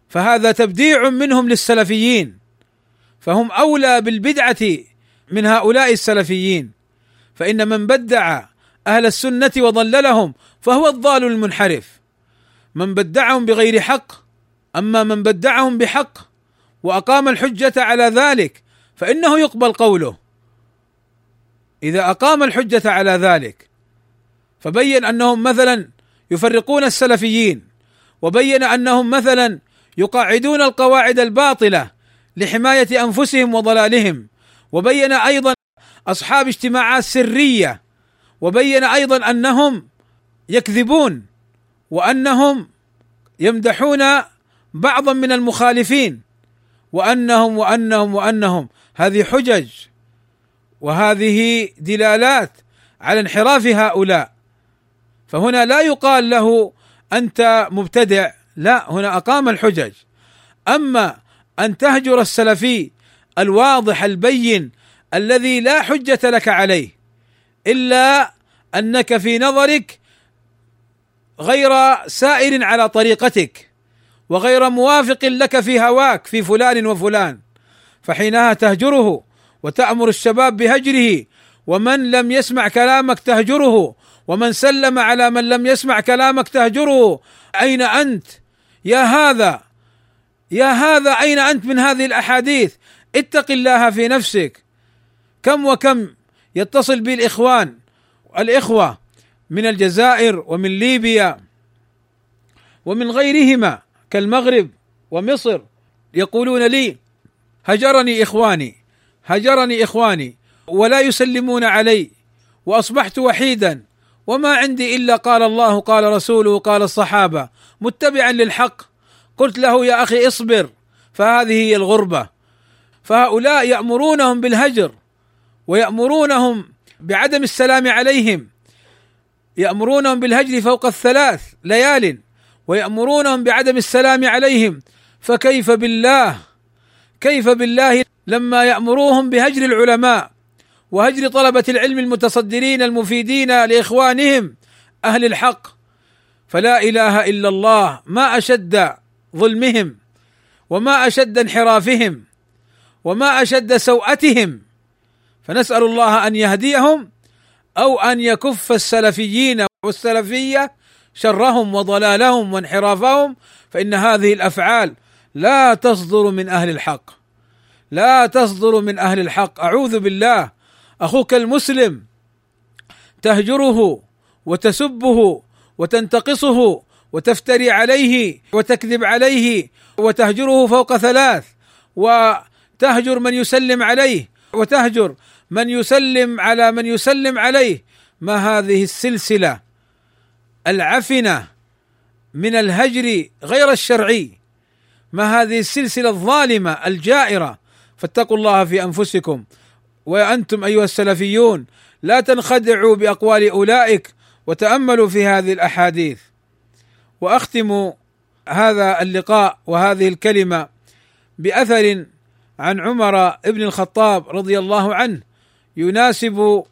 فهذا تبديع منهم للسلفيين فهم أولى بالبدعة من هؤلاء السلفيين فإن من بدع أهل السنة وضللهم فهو الضال المنحرف. من بدعهم بغير حق أما من بدعهم بحق وأقام الحجة على ذلك فإنه يقبل قوله. إذا أقام الحجة على ذلك فبين أنهم مثلا يفرقون السلفيين وبين أنهم مثلا يقاعدون القواعد الباطلة لحماية أنفسهم وضلالهم. وبين أيضا أصحاب اجتماعات سرية. وبين أيضا أنهم يكذبون وأنهم يمدحون بعضا من المخالفين. وأنهم وأنهم وأنهم. هذه حجج. وهذه دلالات على انحراف هؤلاء. فهنا لا يقال له أنت مبتدع. لا هنا أقام الحجج. أما أن تهجر السلفي الواضح البين الذي لا حجة لك عليه إلا أنك في نظرك غير سائر على طريقتك وغير موافق لك في هواك في فلان وفلان. فحينها تهجره وتأمر الشباب بهجره ومن لم يسمع كلامك تهجره ومن سلم على من لم يسمع كلامك تهجره أين أنت؟ يا هذا يا هذا أين أنت من هذه الأحاديث؟ اتق الله في نفسك. كم وكم يتصل بي الإخوان الإخوة من الجزائر ومن ليبيا ومن غيرهما كالمغرب ومصر يقولون لي هجرني إخواني هجرني إخواني ولا يسلمون علي وأصبحت وحيدا. وما عندي إلا قال الله قال رسوله قال الصحابة. متبعا للحق. قلت له يا أخي اصبر. فهذه هي الغربة. فهؤلاء يأمرونهم بالهجر ويأمرونهم بعدم السلام عليهم. يأمرونهم بالهجر فوق الثلاث ليال ويأمرونهم بعدم السلام عليهم. فكيف بالله؟ كيف بالله لما يأمروهم بهجر العلماء؟ وهجر طلبة العلم المتصدرين المفيدين لإخوانهم أهل الحق. فلا إله إلا الله ما أشد ظلمهم وما أشد انحرافهم وما أشد سوءتهم. فنسأل الله أن يهديهم أو أن يكف السلفيين والسلفية شرهم وضلالهم وانحرافهم. فإن هذه الأفعال لا تصدر من أهل الحق لا تصدر من أهل الحق. أعوذ بالله أخوك المسلم تهجره وتسبه وتنتقصه وتفتري عليه وتكذب عليه وتهجره فوق ثلاث وتهجر من يسلم عليه وتهجر من يسلم على من يسلم عليه. ما هذه السلسلة العفنة من الهجر غير الشرعي؟ ما هذه السلسلة الظالمة الجائرة؟ فاتقوا الله في أنفسكم. وأنتم أيها السلفيون لا تنخدعوا بأقوال أولئك وتأملوا في هذه الأحاديث. وأختم هذا اللقاء وهذه الكلمة بأثر عن عمر بن الخطاب رضي الله عنه يناسب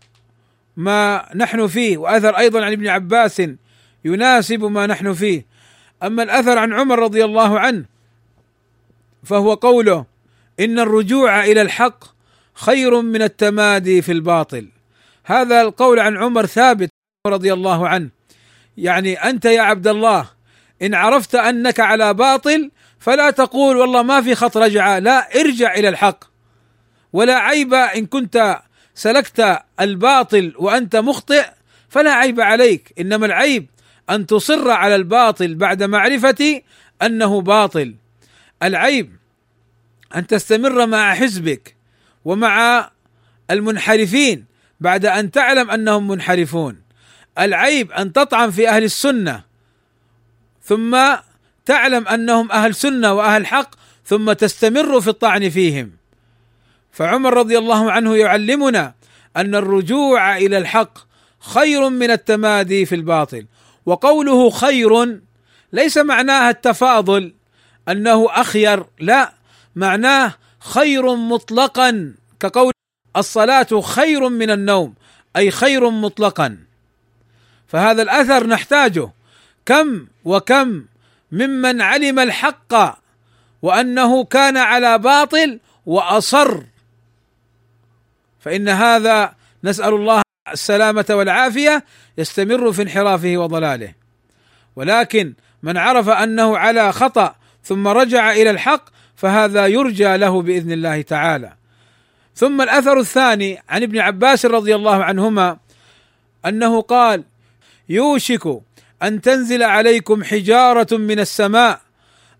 ما نحن فيه وأثر أيضا عن ابن عباس يناسب ما نحن فيه. أما الأثر عن عمر رضي الله عنه فهو قوله إن الرجوع إلى الحق خير من التمادي في الباطل. هذا القول عن عمر ثابت رضي الله عنه. يعني أنت يا عبد الله إن عرفت أنك على باطل فلا تقول والله ما في خط رجعة لا ارجع إلى الحق. ولا عيب إن كنت سلكت الباطل وأنت مخطئ فلا عيب عليك. إنما العيب أن تصر على الباطل بعد معرفه أنه باطل. العيب أن تستمر مع حزبك. ومع المنحرفين بعد أن تعلم أنهم منحرفون. العيب أن تطعن في أهل السنة ثم تعلم أنهم أهل سنة وأهل حق ثم تستمر في الطعن فيهم. فعمر رضي الله عنه يعلمنا أن الرجوع إلى الحق خير من التمادي في الباطل وقوله خير ليس معناها التفاضل أنه أخير لا معناه خير مطلقا كقول الصلاة خير من النوم أي خير مطلقا. فهذا الأثر نحتاجه. كم وكم ممن علم الحق وأنه كان على باطل وأصر. فإن هذا نسأل الله السلامة والعافية يستمر في انحرافه وضلاله. ولكن من عرف أنه على خطأ ثم رجع إلى الحق فهذا يرجى له بإذن الله تعالى. ثم الأثر الثاني عن ابن عباس رضي الله عنهما أنه قال يوشك أن تنزل عليكم حجارة من السماء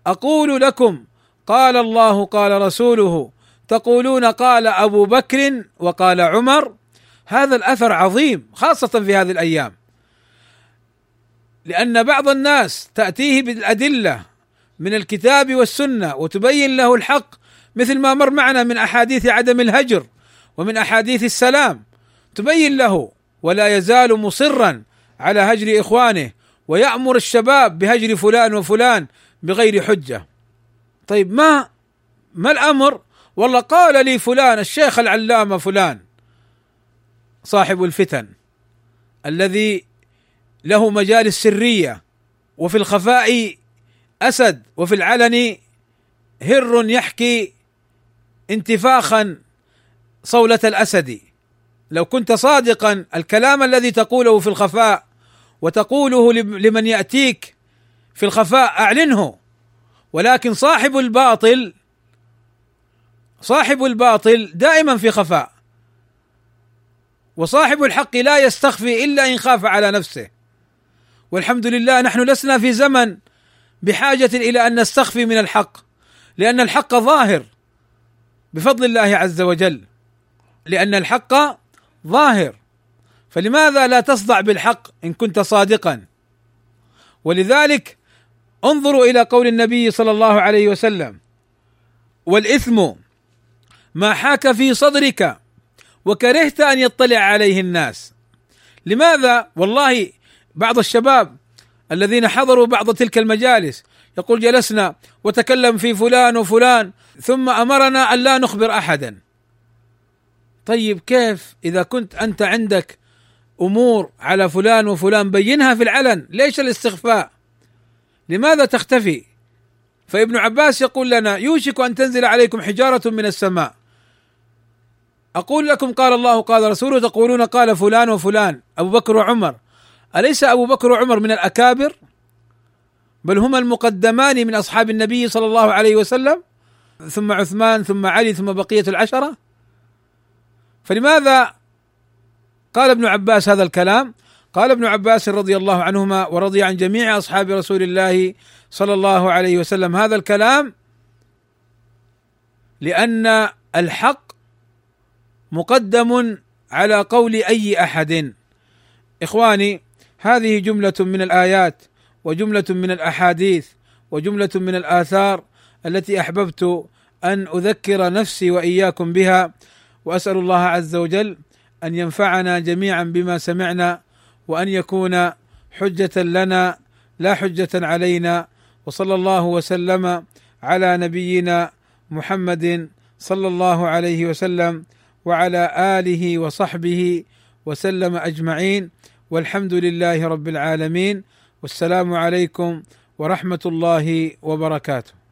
أقول لكم قال الله قال رسوله تقولون قال أبو بكر وقال عمر. هذا الأثر عظيم خاصة في هذه الأيام لأن بعض الناس تأتيه بالأدلة من الكتاب والسنة وتبين له الحق مثل ما مر معنا من أحاديث عدم الهجر ومن أحاديث السلام. تبين له ولا يزال مصرا على هجر إخوانه ويأمر الشباب بهجر فلان وفلان بغير حجة. طيب ما ما الأمر؟ والله قال لي فلان الشيخ العلامة فلان صاحب الفتن الذي له مجالس سريه وفي الخفاء اسد وفي العلن هر يحكي انتفاخا صولة الأسد. لو كنت صادقا الكلام الذي تقوله في الخفاء وتقوله لمن يأتيك في الخفاء أعلنه. ولكن صاحب الباطل صاحب الباطل دائما في خفاء. وصاحب الحق لا يستخفي إلا إن خاف على نفسه. والحمد لله نحن لسنا في زمن بحاجة إلى أن نستخفي من الحق لأن الحق ظاهر بفضل الله عز وجل لأن الحق ظاهر. فلماذا لا تصدع بالحق إن كنت صادقا؟ ولذلك انظروا إلى قول النبي صلى الله عليه وسلم والإثم ما حاك في صدرك وكرهت أن يطلع عليه الناس. لماذا؟ والله بعض الشباب الذين حضروا بعض تلك المجالس. يقول جلسنا وتكلم في فلان وفلان ثم أمرنا أن لا نخبر أحدا. طيب كيف إذا كنت أنت عندك أمور على فلان وفلان بينها في العلن ليش الاستخفاء لماذا تختفي؟ فابن عباس يقول لنا يوشك أن تنزل عليكم حجارة من السماء. أقول لكم قال الله قال رسوله تقولون قال فلان وفلان أبو بكر وعمر. أليس أبو بكر وعمر من الأكابر؟ بل هما المقدمان من أصحاب النبي صلى الله عليه وسلم ثم عثمان ثم علي ثم بقية العشرة. فلماذا قال ابن عباس هذا الكلام؟ قال ابن عباس رضي الله عنهما ورضي عن جميع أصحاب رسول الله صلى الله عليه وسلم هذا الكلام لأن الحق مقدم على قول أي أحد. إخواني هذه جملة من الآيات وجملة من الأحاديث وجملة من الآثار التي أحببت أن أذكر نفسي وإياكم بها وأسأل الله عز وجل أن ينفعنا جميعا بما سمعنا وأن يكون حجة لنا لا حجة علينا وصلى الله وسلم على نبينا محمد صلى الله عليه وسلم وعلى آله وصحبه وسلم أجمعين. والحمد لله رب العالمين والسلام عليكم ورحمة الله وبركاته.